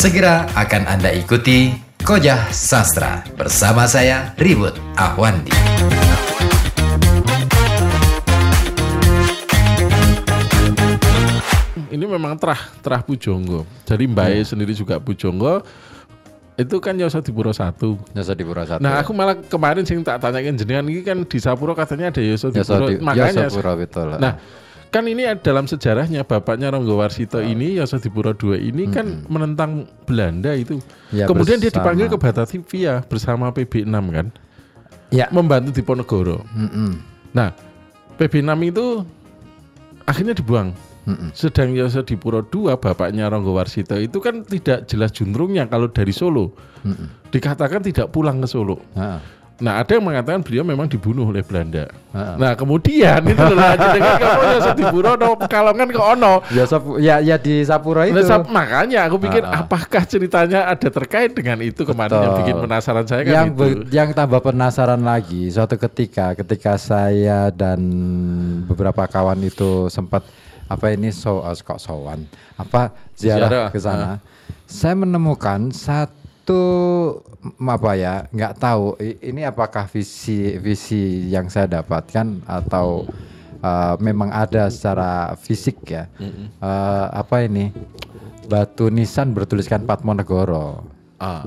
Segera akan Anda ikuti Kojah Sastra bersama saya Ribut Ahwandi. Ini memang terah terah Pujonggo. Jadi Mbae sendiri juga Pujonggo. Itu kan Yoso Dipuro satu. Yoso Dipuro satu. Nah, aku malah kemarin sing tak tanyain jenengan ini kan di Sapuro katanya ada Yoso Yoso Dipuro. di, Makanya Yoso Puro betul. Nah, kan ini dalam sejarahnya bapaknya Ronggo Warsito ini Yoso Dipuro II ini kan menentang Belanda itu. Ya, Kemudian dia bersama. dipanggil ke Batavia bersama PB6 kan. ya. Membantu Diponegoro. Mm-mm. Nah, PB6 itu akhirnya dibuang. Mm-mm. Sedang Yoso Dipuro II bapaknya Ronggo Warsito itu kan tidak jelas juntrungnya kalau dari Solo. Mm-mm. Dikatakan tidak pulang ke Solo. Ah, Nah, ada yang mengatakan beliau memang dibunuh oleh Belanda. ah. Nah, kemudian itu adalah jenengan kamu Dipuro no Pekalongan ke ono. Yoso ya ya di Sapuro itu. Nah, makanya aku pikir ah. apakah ceritanya ada terkait dengan itu kemarin yang Betul. bikin penasaran saya kan yang itu. be- yang tambah penasaran lagi suatu ketika ketika saya dan beberapa kawan itu sempat apa ini so eh, kok sowan apa ziarah, Ziarah, ke sana saya menemukan satu m- apa ya nggak tahu. Ini apakah visi visi yang saya dapatkan atau eh, memang ada secara fisik ya. Eh, apa ini? Batu nisan bertuliskan Patmonegoro Ah.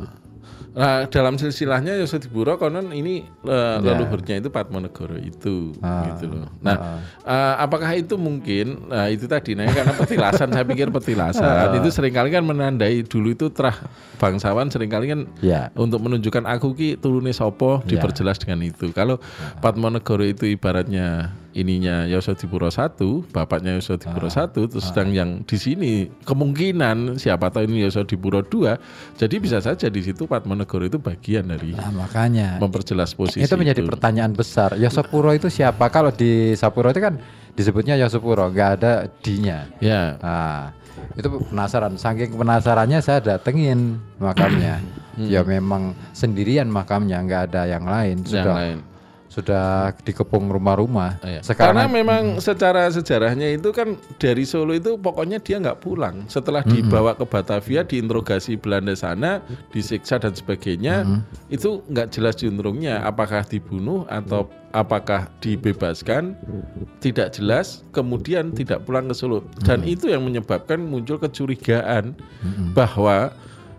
Nah, dalam silsilahnya Yoso Dipuro konon ini eh, leluhurnya itu Patmonegoro itu Ya. Ah. gitu loh. Nah, eh, apakah itu mungkin nah itu tadi nah karena petilasan saya pikir Ah. petilasan itu sering kali kan menandai dulu itu terah bangsawan sering kali kan ya untuk menunjukkan aku ki turune sopo Ya. diperjelas dengan itu. Kalau Patmonegoro itu ibaratnya ininya Yoso Dipuro satu, bapaknya Yoso Dipuro Ah. satu, terus sedang yang di sini kemungkinan siapa tahu ini Yoso Dipuro dua, jadi bisa saja di situ Patmonegoro itu bagian dari Nah, makanya memperjelas posisi itu menjadi pertanyaan besar. Yosopuro itu siapa? Kalau di Sapuro itu kan disebutnya Yosopuro, nggak ada D-nya. Ya, Nah, itu penasaran. Saking penasarannya saya datengin makamnya. Hmm. ya memang sendirian makamnya, nggak ada yang lain. yang Sudah lain. Sudah dikepung rumah-rumah. Iya. Sekarang Karena memang secara sejarahnya itu kan dari Solo itu pokoknya dia nggak pulang. Setelah dibawa ke Batavia, diinterogasi Belanda sana, disiksa dan sebagainya, itu nggak jelas juntrungnya. Apakah dibunuh atau apakah dibebaskan, tidak jelas. Kemudian tidak pulang ke Solo. Dan itu yang menyebabkan muncul kecurigaan bahwa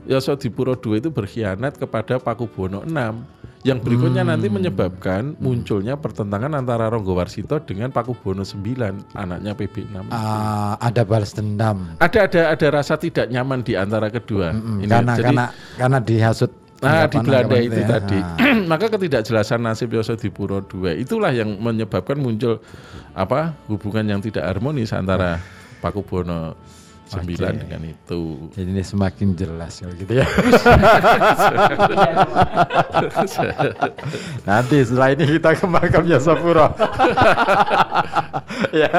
Yosodipuro II itu berkhianat kepada Pakubuwono VI yang berikutnya nanti menyebabkan munculnya pertentangan antara Ronggo Warsito dengan Pakubuwono IX anaknya PB6 ah, ada balas dendam. ada ada ada rasa tidak nyaman di antara kedua Mm, Ini, karena jadi karena karena dihasut nah di Belanda itu ya. tadi Ah. maka ketidakjelasan nasib Yosodipuro II itulah yang menyebabkan muncul apa hubungan yang tidak harmonis antara Pakubuwono IX Oke. dengan itu Jadi ini semakin jelas kalau gitu ya. Nanti setelah ini kita ke makam Yosopuro. ya.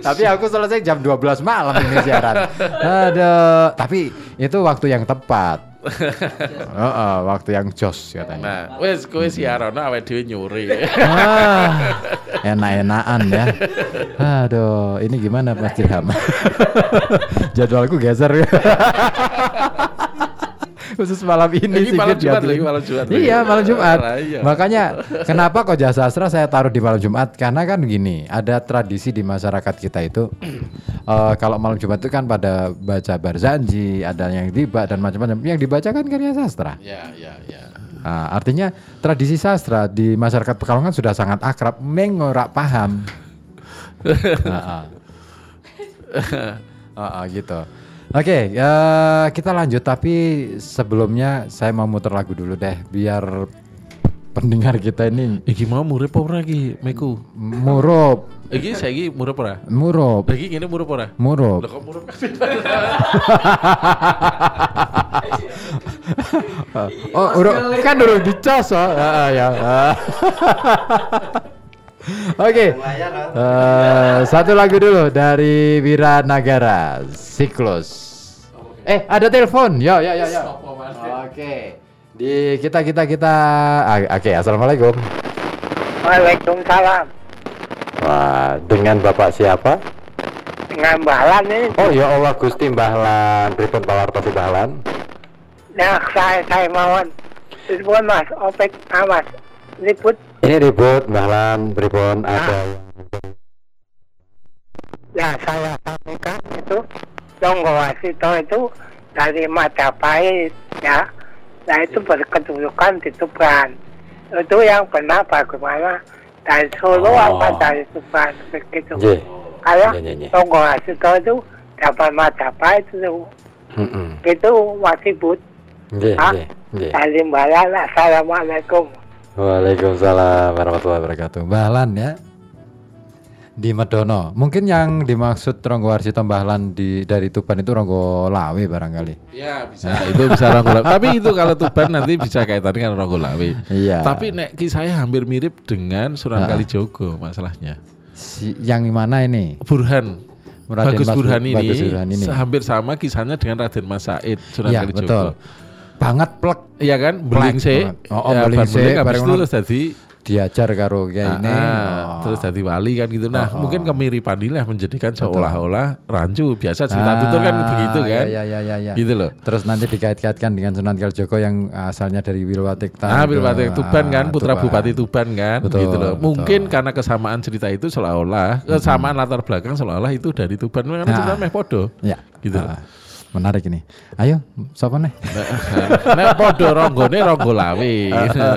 Tapi aku selesai jam 12 malam ini siaran. Aduh, tapi itu waktu yang tepat. Heeh, waktu yang jos katanya. nah wes kowe siaran awake dhewe nyuri Ah, enak-enakan ya. Aduh, ini gimana Mas Ilham? Jadwalku geser ya. Khusus malam ini Ini malam Jumat lagi, malam Jumat. Iya, malam Jumat. Ah, iya. Makanya kenapa kok jasa sastra saya taruh di malam Jumat? Karena kan gini, ada tradisi di masyarakat kita itu eh, kalau malam Jumat itu kan pada baca barzanji, ada yang tiba dan macam-macam. Yang dibaca kan karya sastra. ya ya ya Nah, artinya tradisi sastra di masyarakat Pekalongan sudah sangat akrab, meng ora paham. Nah, ah. Ah, ah, gitu. Oke, eh, kita lanjut tapi sebelumnya saya mau muter lagu dulu deh biar pendengar kita ini Iki mau murip apa ora iki, Meku? murup, Iki saiki murip ora? murup, Lagi ngene murip ora? murup. Lah kok murip Oh, urut kan urut dicas oh. Ah, ah, ya. Ah. Oke. Eh, satu lagu dulu dari Wira Nagara, Siklus. Eh, ada telepon. Yo, yo, yo, yo. Oke. Di kita kita kita ah, Oke, Assalamualaikum. Waalaikumsalam. Wah, dengan Bapak siapa? dengan Bahlan ini. Oh ya Allah Gusti Bahlan, pripun pawartosi Bahlan? Nah, saya saya mawon. Telepon Mas Opek Amas. Liput Ini ribut Bahlan, pripun ada ya saya sampaikan itu Tonggo Wasito itu dari Majapahit ya. Nah itu berkedudukan di Tuban. Itu yang pernah bagaimana dari Solo Oh. apa dari Tuban begitu. Nggih. Kalau Nggih, nggih, nggih. Tonggo Wasito itu dapat Majapahit itu Heeh. itu masih but Nggih, Ah. salim balan assalamualaikum Waalaikumsalam warahmatullahi wabarakatuh. Bahlan ya. Di Medono. Mungkin yang dimaksud Ronggo Warsito Bahlan di dari Tuban itu Ronggo Lawe barangkali. Ya bisa, itu bisa Ronggolawe. Tapi itu kalau Tuban nanti bisa kaitannya dengan Ronggolawe. Iya. Tapi nek kisahnya hampir mirip dengan Sunan Ah. Kalijogo masalahnya. Si, yang mana ini? Burhan. Raden Bagus Mas- Burhan ini, Bagus Burhan ini. hampir sama kisahnya dengan Raden Mas Said Sunan Iya, Kalijogo. betul. Banget plek Iya kan, beling banget. Oh, oh, ya, beling beling habis itu terus jadi diajar karo kayak ini. Ah, Oh. terus jadi wali kan gitu. Nah, Oh, oh. mungkin kemiripan inilah menjadikan seolah-olah rancu. Biasa cerita Ah, tutur kan begitu kan. Iya, iya, iya, iya. Gitu loh. Terus nanti dikait-kaitkan dengan Sunan Kalijogo yang asalnya dari Wilwatikta. Ah, itu. Bupati Tuban kan, Ah, putra Tuban. Bupati Tuban kan, Betul, gitu loh. betul. Mungkin karena kesamaan cerita itu seolah-olah, kesamaan latar belakang seolah-olah itu dari Tuban, karena Nah. cerita meh podo. Ya. Gitu. Ah, menarik ini. Ayo, siapa nih? Nek podo ronggone ronggolawe,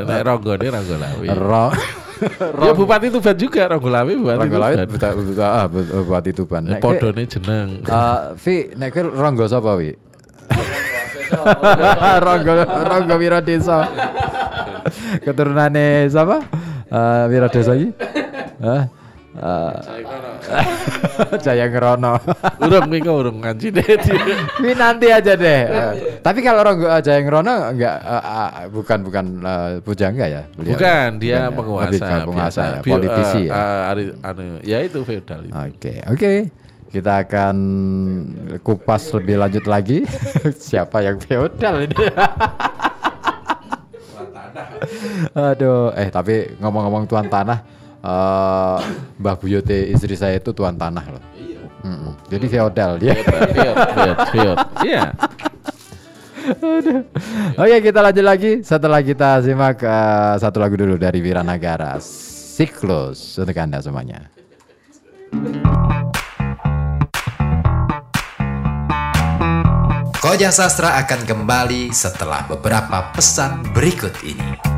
nek ronggone ronggolawe. Ro Ya Bupati Tuban juga ronggolawe Bupati Ronggo Tuban. Buta, buta, ah, bu- Bupati Tuban. Nek podone jeneng. Ah, Vi, nek kowe Ronggo sapa wi? Ronggo Ronggo Wiradesa. Keturunane sapa? Eh Wiradesa iki? Hah? Eh, Jaya Ngerono. Urung iki urung ngaji deh. Ini nanti aja deh. Eh, tapi kalau Ronggo eh, Jaya Ngerono enggak eh, eh, bukan bukan eh, pujangga ya? beliau? Bukan, dia ya? penguasa, Lebih penguasa biasa. ya, politisi ya. anu, ya itu feodal itu. Oke, oke. Kita akan kupas lebih lanjut lagi. Siapa yang feodal ini? Aduh, eh tapi ngomong-ngomong tuan tanah, eh Mbah Buyote istri saya itu tuan tanah loh. Mm-mm. Jadi feodal dia. Feod. Iya. Oke, kita lanjut lagi setelah kita simak eh, satu lagu dulu dari Wiranagara. Siklus untuk Anda semuanya. Koja Sastra akan kembali setelah beberapa pesan berikut ini.